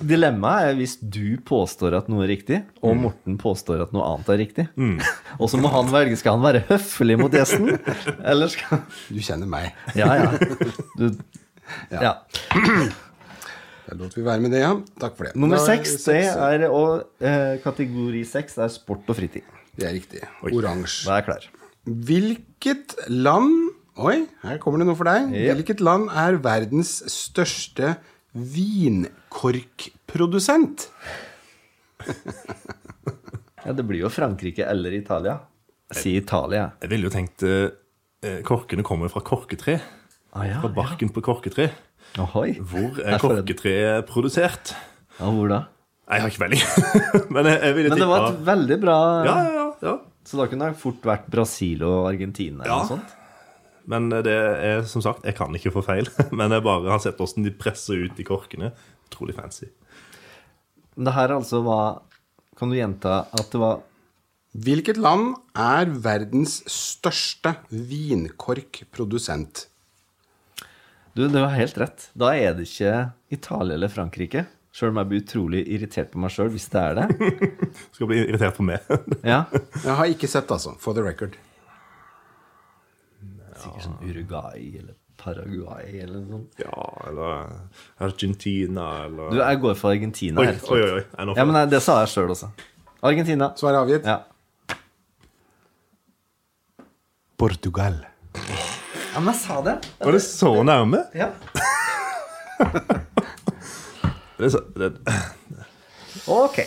dilemmaet er hvis du påstår at noe er riktig, og Morten påstår at noe annet er riktig. (laughs) Og så må han velge skal han være høflig mot gjesten, (laughs) eller skal Du kjenner meg. Ja, ja. Du, ja. (clears throat) Da lot vi være med det, ja. Takk for det. Nummer seks, det er og, eh, Kategori seks er sport og fritid. Det er riktig. Oransje. Er klar. Hvilket land Oi, her kommer det noe for deg. Ja. Hvilket land er verdens største vinkorkprodusent? Ja, det blir jo Frankrike eller Italia. Si Italia. Jeg ville jo tenkt eh, Korkene kommer fra korketre. Ah, ja, Fra barken på korketre. Ahoy. Hvor (laughs) er korketreet produsert? Ja, hvor da? Nei, jeg har ikke peiling. (laughs) Men jeg, jeg Men det var et veldig bra ja, ja, ja, ja. Så da kunne det fort vært Brasil og Argentina eller Ja. noe sånt. Men det er som sagt, jeg kan ikke få feil. (laughs) Men jeg bare har sett hvordan de presser ut de korkene. Utrolig fancy. Det her altså var Kan du gjenta at det var Hvilket land er verdens største vinkorkprodusent? Du, det var helt rett. Da er det ikke Italia eller Frankrike. Sjøl om jeg blir utrolig irritert på meg sjøl hvis det er det. (laughs) Skal bli irritert på meg. Ja. (laughs) Jeg har ikke sett, altså. For the record. Sikkert sånn Uruguay eller Paraguay eller noe sånt. Ja, eller Argentina, eller Du, jeg går for Argentina. Oi, helt oi, oi. oi. Ja, men nei, Det sa jeg sjøl også. Argentina. Svaret er avgitt. Ja. Portugal. ja, men jeg sa det. Var det så nærme? Ja. (laughs) Det er så, det, Ok.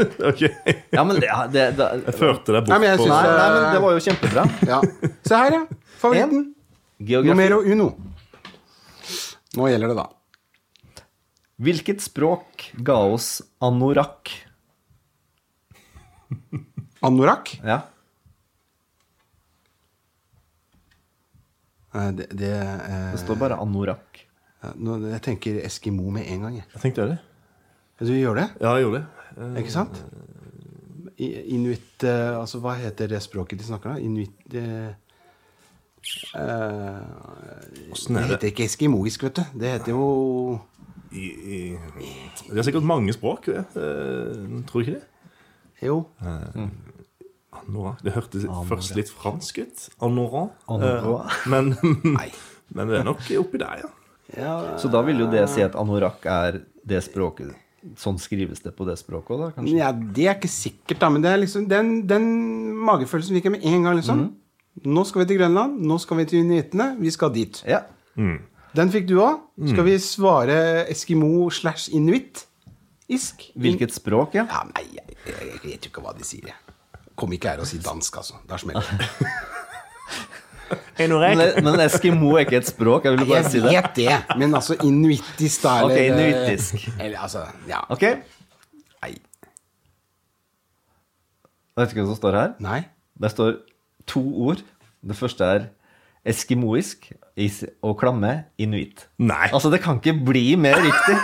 (laughs) ok. Ja, men det, det, det Jeg førte deg Nei, men jeg bort på Nei, nei, men det var jo kjempebra. Ja. Se her, ja. Favoritten. Numero uno. Nå gjelder det, da. Hvilket språk ga oss anorakk? Anorakk. Ja. Det, det, eh, Det står bare anorakk. ja, Jeg tenker Eskimo med en gang. Jeg. Jeg tenkte det. Du gjør det, Ja, jeg gjorde det. Eh, ikke sant? Inuit Inuitt eh, Altså, hva heter det språket de snakker da? Inuitt eh, eh, Det er det? heter ikke eskimoisk, vet du. Det heter jo I, i, det er sikkert mange språk, det. Eh, tror du ikke det? Jo. Anora. Det hørtes først litt fransk ut. Anora. Anora. Eh, men, (laughs) men det er nok oppi der, ja. Ja, Så da vil jo det si at anorakk er det språket Sånn skrives det på det språket òg, da? kanskje? ja, det er ikke sikkert, da. Men det er liksom den, den magefølelsen fikk jeg med en gang, liksom. Nå skal vi til Grønland. Nå skal vi til inuittene. Vi skal dit. Ja. Den fikk du òg. Skal vi svare eskimo slash inuitt? Isk? Hvilket språk, ja? Ja, nei, jeg, jeg, jeg vet jo ikke hva de sier. jeg. Kom ikke her og si dansk, altså. Da smeller det. (laughs) Men, men eskimo er ikke et språk, jeg ville bare Jeg si det. vet det, men altså inuittisk, da. Ok, eller- inuittisk. Eller altså, ja. Ok, Nei. vet du hva som står her? Nei. Det står to ord. Det første er eskimoisk is- og klamme inuitt. Nei. Altså, det kan ikke bli mer riktig.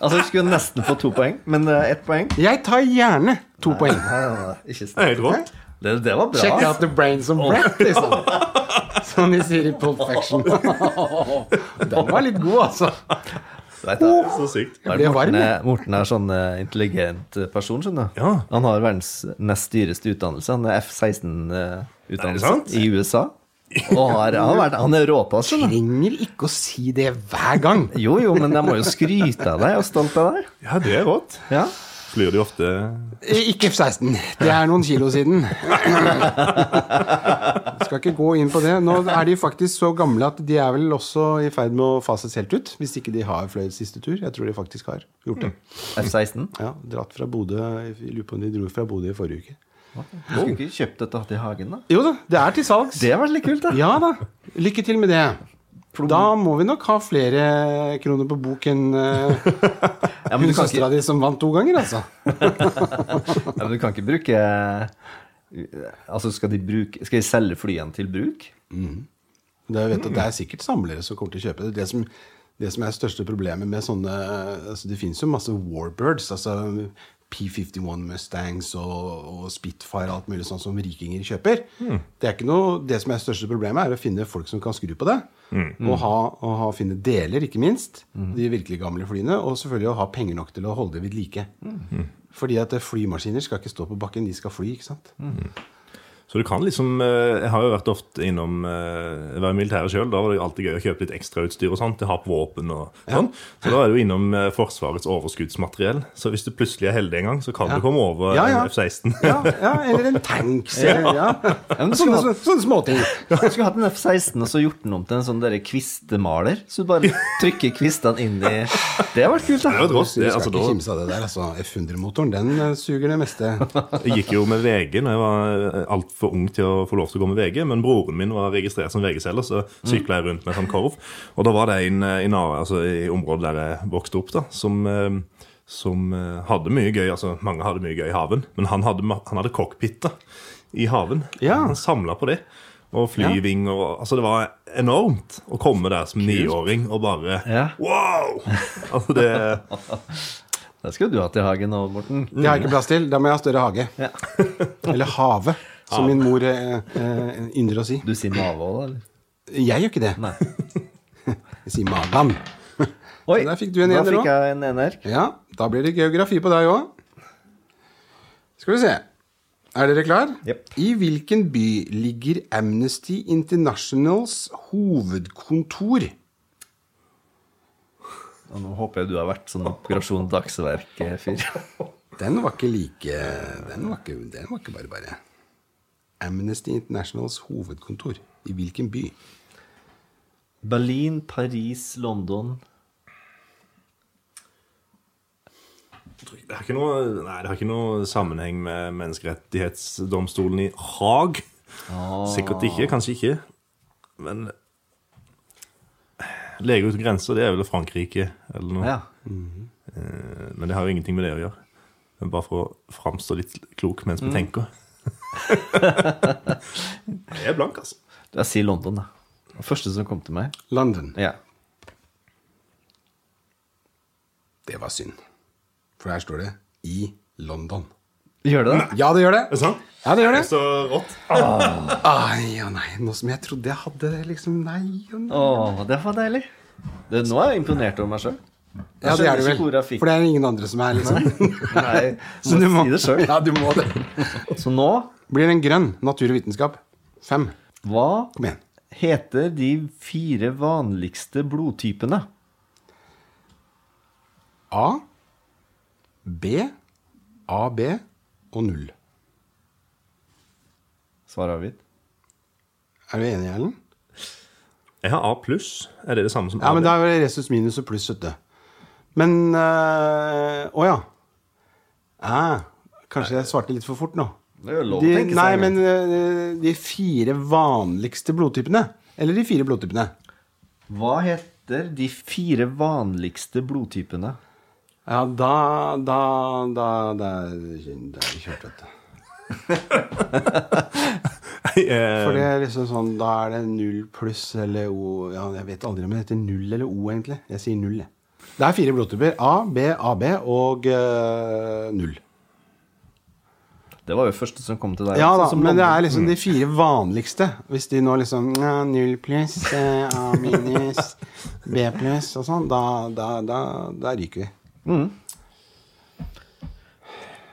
Altså, du skulle nesten få to poeng, men uh, ett poeng. Jeg tar gjerne to poeng. Nei, nei, nei, ikke Det rått. Det, det var bra. Check out the brains of Brett, liksom. (laughs) Som de sier i Pulp Faction. (laughs) Den var litt god, altså. Vet. Så sykt. Morten, er, Morten er sånn eh, intelligent eh, person, skjønner du. Ja. Han har verdens nest dyreste utdannelse. Han er Er F-16-utdannelse i USA. Og har, han, har vært, han er skjønner du. Trenger ikke å si det hver gang. Jo, jo, men jeg må jo skryte av deg og stolt av deg. Ja, det er rått. Ja. Flyr de ofte Eh, Ikke F-16. Det er noen kilo siden. Skal ikke gå inn på det. Nå er de faktisk så gamle at de er vel også i ferd med å fases helt ut. Hvis ikke de har fløyet siste tur. Jeg tror de faktisk har gjort det. F-16. Ja, Dratt fra Bodø. Lurer på om de dro fra Bodø i forrige uke. Du skulle ikke kjøpt dette til hagen, da? Jo da, det er til salgs. Det var litt kult, da. Ja da. Lykke til med det. Da må vi nok ha flere kroner på bok enn uh, Ja, hun søstera ikke, di som vant to ganger, altså. (laughs) ja, men du kan ikke bruke Altså, skal de, bruke, skal de selge flyene til bruk? Det, vet, det er sikkert samlere som kommer til å kjøpe det. Det som, det som er største problemet med sånne altså Det finnes jo masse warbirds, altså P51 Mustangs og, og Spitfire og alt mulig sånt som rikinger kjøper. Det, er ikke noe, det som er største problemet, er å finne folk som kan skru på det. Og, ha, og ha, finne deler, ikke minst. De virkelig gamle flyene. Og selvfølgelig å ha penger nok til å holde det ved like. Fordi at flymaskiner skal ikke stå på bakken, de skal fly. ikke sant? Så du kan liksom eh, Jeg har jo vært ofte innom eh, Jeg var i militæret sjøl. Da var det alltid gøy å kjøpe litt ekstrautstyr og sånt. til å ha på våpen og sånn. Så da er du innom eh, Forsvarets overskuddsmateriell. Så hvis du plutselig er heldig en gang, så kan Ja. du komme over Ja, ja. en F-16. Ja, ja, eller en tank. Eller, (laughs) ja. Sånne, ha- sånne, sånne småting. Du skulle hatt en F-16 og så gjort den om til en sånn der kvistemaler. Så du bare trykker kvistene inn i Det hadde vært kult, Det da. et rått. Du Det, skal altså, ikke kimse av det der. altså F100-motoren, den eh, suger det meste. jeg gikk jo med VG når jeg var altfor ung til å få lov til å gå med VG, men broren min var registrert som VG-selger, så sykla jeg rundt med sånn korv. Og da var det en eh, i, Nar- altså, i området der jeg vokste opp, da, som, eh, som eh, hadde mye gøy. altså Mange hadde mye gøy i haven, men han hadde, han hadde cockpiter i haven. Ja. Han samla på det. Og flyving og Altså, det var enormt å komme der som niåring og bare Ja. Wow! Altså, det (laughs) Det skulle du hatt i hagen nå, Morten. Det har jeg ikke plass til. Da må jeg ha større hage. Ja. Eller have, som min mor eh, eh, ynder å si. Du sier mave òg, da? eller? Jeg gjør ikke det. Nei. (laughs) Jeg sier magan. (laughs) Oi, Så der fikk du en ener jeg en ener. Ja, da blir det geografi på deg òg. Skal vi se. Er dere klar? Yep. I hvilken by ligger Amnesty Internationals hovedkontor? Og nå håper jeg du har vært sånn Operasjon Dagsverk-fyr. Den var ikke like Den var ikke, den var ikke bare bare. Amnesty Internationals hovedkontor. I hvilken by? Berlin, Paris, London Det har ikke noe, nei, det har ikke noe sammenheng med menneskerettighetsdomstolen i Haag. Sikkert ikke, kanskje ikke. Men Leger uten grenser, det er vel Frankrike eller noe. Ja. Eh, Men det har jo ingenting med det å gjøre. Men bare for å framstå litt klok mens vi tenker. (laughs) Jeg er blank, altså. Jeg sier London, da. Det første som kom til meg. London. Ja. Det var synd. For her står det 'i London'. Gjør det det? Ja, det gjør det. Er det sant? Ja, det gjør det. Så rått. Ai, ja, nei, nå som jeg trodde jeg hadde det, liksom Nei og nei. Å, det var deilig. Det, nå er jeg imponert over meg sjøl. Ja, det er du vel. For det er ingen andre som er, liksom. Nei, (laughs) Så du må si det sjøl. Ja, du må det. Så nå, Blir det en grønn natur og vitenskap? Fem. hva Kom igjen. heter de fire vanligste blodtypene? A, B, AB og null. Svar avgitt. Er du enig, Erlend? Jeg har A pluss. Er det det samme som Ja, men da er det resus minus og pluss, vet du. Men øh, ja. Ah, kanskje jeg svarte litt for fort nå. Det er jo lov å tenke seg nei, men øh, de fire vanligste blodtypene. Eller de fire blodtypene. Hva heter de fire vanligste blodtypene? Ja, da Da Da, da, da er det kjørt, vet du. (laughs) Eh, For det er liksom sånn Da er det null pluss eller O Ja, jeg vet aldri om det heter null eller O, egentlig. Jeg sier null, jeg. Det er fire blodtyper. A, B, AB og uh, null. Det var jo første som kom til deg. Ja da, sånn men det er liksom de fire vanligste. Hvis de nå liksom ja, Null pluss, eh, A minus, B pluss og sånn, da, da, da, da ryker vi. Mm.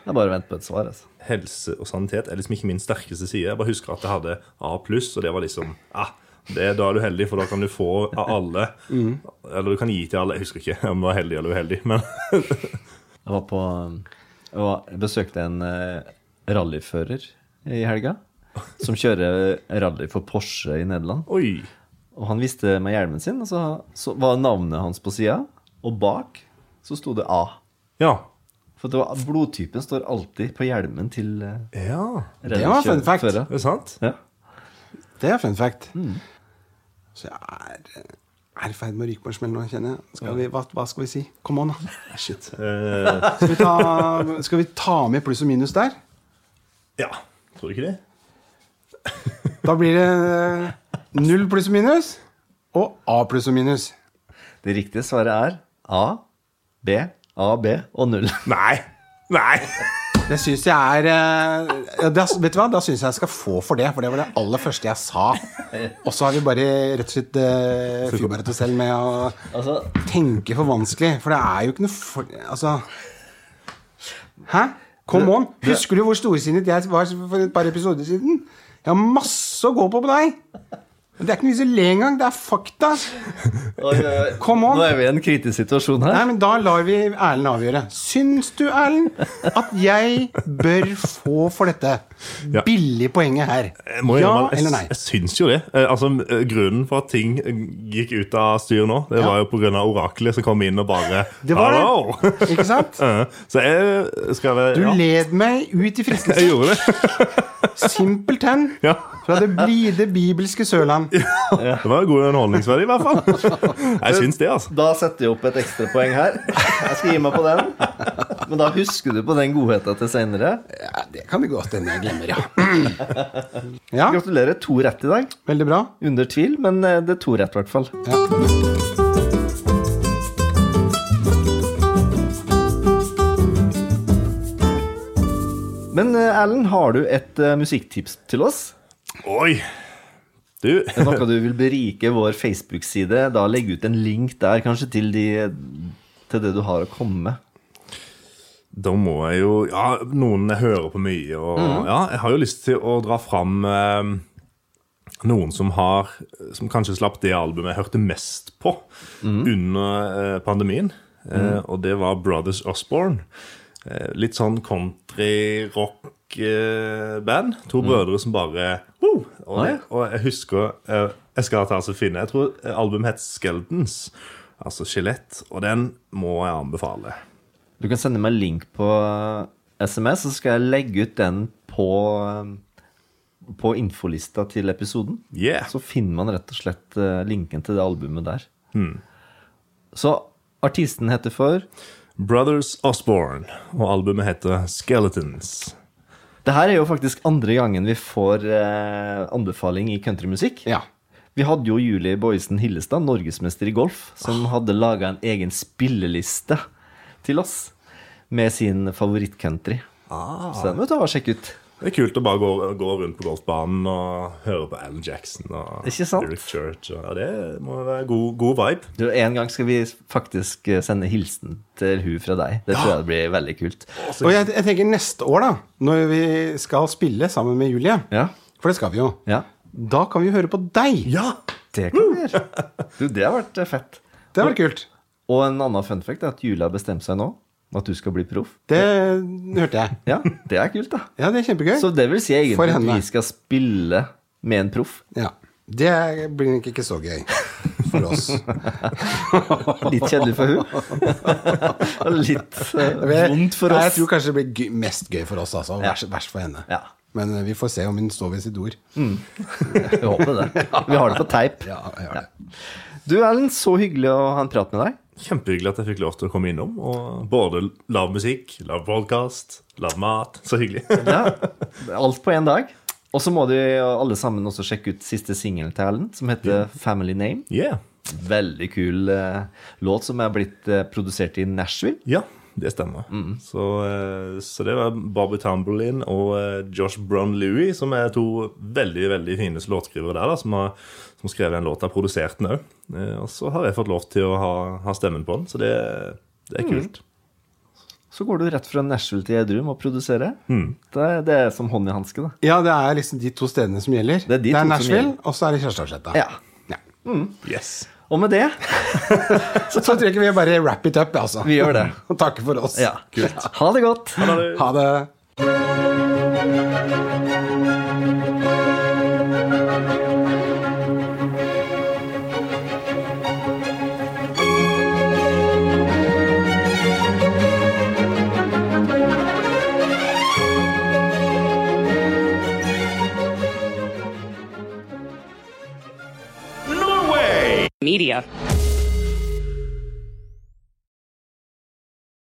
Jeg bare venter på et svar. altså. helse og sanitet er liksom ikke min sterkeste side. Jeg bare husker at jeg hadde A pluss, og det var liksom ah, det, Da er du heldig, for da kan du få av alle. Eller du kan gi til alle. Jeg husker ikke om du var heldig eller uheldig, men (laughs) Jeg var på Og jeg besøkte en eh, rallyfører i helga. Som kjører rally for Porsche i Nederland. Oi. Og han viste meg hjelmen sin, og så, så var navnet hans på sida. Og bak så sto det A. Ja. For det var, blodtypen står alltid på hjelmen til eh, Ja, Det var fun fact. det er sant. Ja. Det er fun fact. Mm. Så jeg er, er i ferd med å ryke på en smell nå, kjenner jeg. Skal vi, hva, hva skal vi si? Come on, da. Shit. Eh, Skal vi, ta, skal vi ta med pluss og minus der? ja, tror du ikke det? (laughs) Da blir det null pluss og minus og A pluss og minus. Det riktige svaret er A, B, A, B og null. Nei! Nei! Det syns jeg er eh, det, Vet du hva, da syns jeg jeg skal få for det, for det var det aller første jeg sa. Og så har vi bare rett og slett uh, fyrbæret oss selv med å Altså, tenke for vanskelig. For det er jo ikke noe for Altså Hæ? Come on! Husker du hvor storsinnet jeg var for et par episoder siden? Jeg har masse å gå på på deg! Men Det er ikke noe vits i å le engang. Det er fakta. (laughs) Come on. Nå er vi i en kritisk situasjon her. Nei, men Da lar vi Erlend avgjøre. Syns du, Erlend, at jeg bør få for dette Ja. billig poenget her? Jeg Ja eller nei? jeg syns jo det. Eh, Altså, eh, Grunnen for at ting eh, gikk ut av styr nå, det Ja. var jo pga. oraklet som kom inn og bare Det var det. (laughs) Ikke sant? (laughs) Så jeg skal ja. Du led meg ut i (laughs) Jeg gjorde det. Simpelthen. Ja. Fra det blide bibelske Sørland. Det var en god underholdningsverdi, i hvert fall. Jeg syns det, altså. Da setter jeg opp et ekstrapoeng her. Jeg skal gi meg på den. Men da husker du på den godheten til seinere. Ja, Det kan det godt hende jeg glemmer, ja. (laughs) Ja, Gratulerer. To rett i dag. veldig bra. Under tvil, men eh, det er to rett, i hvert fall. Ja. Men eh, Erlend, har du et uh, musikktips til oss? Oi! Du, Er det Noe du vil berike vår Facebook-side? Da legge ut en link der, kanskje, til, de, til det du har å komme med. Da må jeg jo Ja, noen jeg hører på mye, og ja, jeg har jo lyst til å dra fram eh, noen som har Som kanskje slapp det albumet jeg hørte mest på under eh, pandemien. Eh, og det var Brothers Osborne. Eh, litt sånn country-rock-band. to brødre som bare oh, og, det, og jeg husker eh, Jeg skal ta og finne Jeg tror eh, albumet het Skeldens, Altså skjelett. Og den må jeg anbefale. Du kan sende meg link på eh, SMS, så skal jeg legge ut den på, eh, på infolista til episoden. Yeah. Så finner man rett og slett eh, linken til det albumet der. Så artisten heter for Brothers Osborne, og albumet heter Skeletons. Det her er jo faktisk andre gangen vi får eh, anbefaling i countrymusikk. Ja. Vi hadde jo Julie Boysen Hillestad, norgesmester i golf, som hadde laga en egen spilleliste til oss med sin favorittcountry. Så den må du ta og sjekke ut. Det er kult å bare gå, gå rundt på golfbanen og høre på Alan Jackson og Ikke sant? Eric Church. Og, ja, det må være god, god vibe. Du, En gang skal vi faktisk eh, sende hilsen til hun fra deg. Det tror jeg blir veldig kult. Og jeg, jeg tenker neste år, da, når vi skal spille sammen med Julie, Ja, for det skal vi jo, ja. da kan vi jo høre på deg. Ja! Det kan vi gjøre. (laughs) Du, det har vært eh, fett. Det var kult. Og en annen fun fact er at Julie har bestemt seg nå at du skal bli proff. Det hørte jeg. Ja, det er kult, da. Ja, det er kjempegøy. Så det vil si egentlig at vi skal spille med en proff. Ja. Det blir nok ikke så gøy for oss. (laughs) Litt kjedelig for hun. (laughs) Litt eh, vondt for oss. Jeg tror kanskje det blir mest gøy for oss, altså. Verst, verst for henne. Ja. Men eh, vi får se om den står ved sitt ord. Vi håper det. (laughs) Vi har det på teip. Ja, jeg gjør det. Du Erlend, så hyggelig å ha en prat med deg. Kjempehyggelig at jeg fikk lov til å komme innom. Og både lav musikk, lav podkast, lav mat. Så hyggelig. (laughs) Ja, Alt på én dag. Og så må de alle sammen også sjekke ut siste singelen til Erlend, som heter Family Name. Yeah. Veldig kul uh, låt som er blitt uh, produsert i Nashville. Ja, det stemmer. Så, eh, så det var Bobby Tamberlin og eh, Josh Brown Louie, som er to veldig veldig fine låtskrivere der, da, som har som skrev en låt og har produsert den òg. Og så har jeg fått lov til å ha, ha stemmen på den, så det, det er kult. Så går du rett fra Nashville til Edrum og produserer. Det, er- det er som hånd i hanske, da. Ja, det er liksom de to stedene som gjelder. Det er de det er Nashville, og så er det Kjærstadsletta. Ja. Ja. Yes. Og med det (laughs) Så tror jeg ikke vi bare wrap it up, altså. Vi gjør det. (laughs) Og takker for oss. Ja. Ha det godt. Ha det. Media.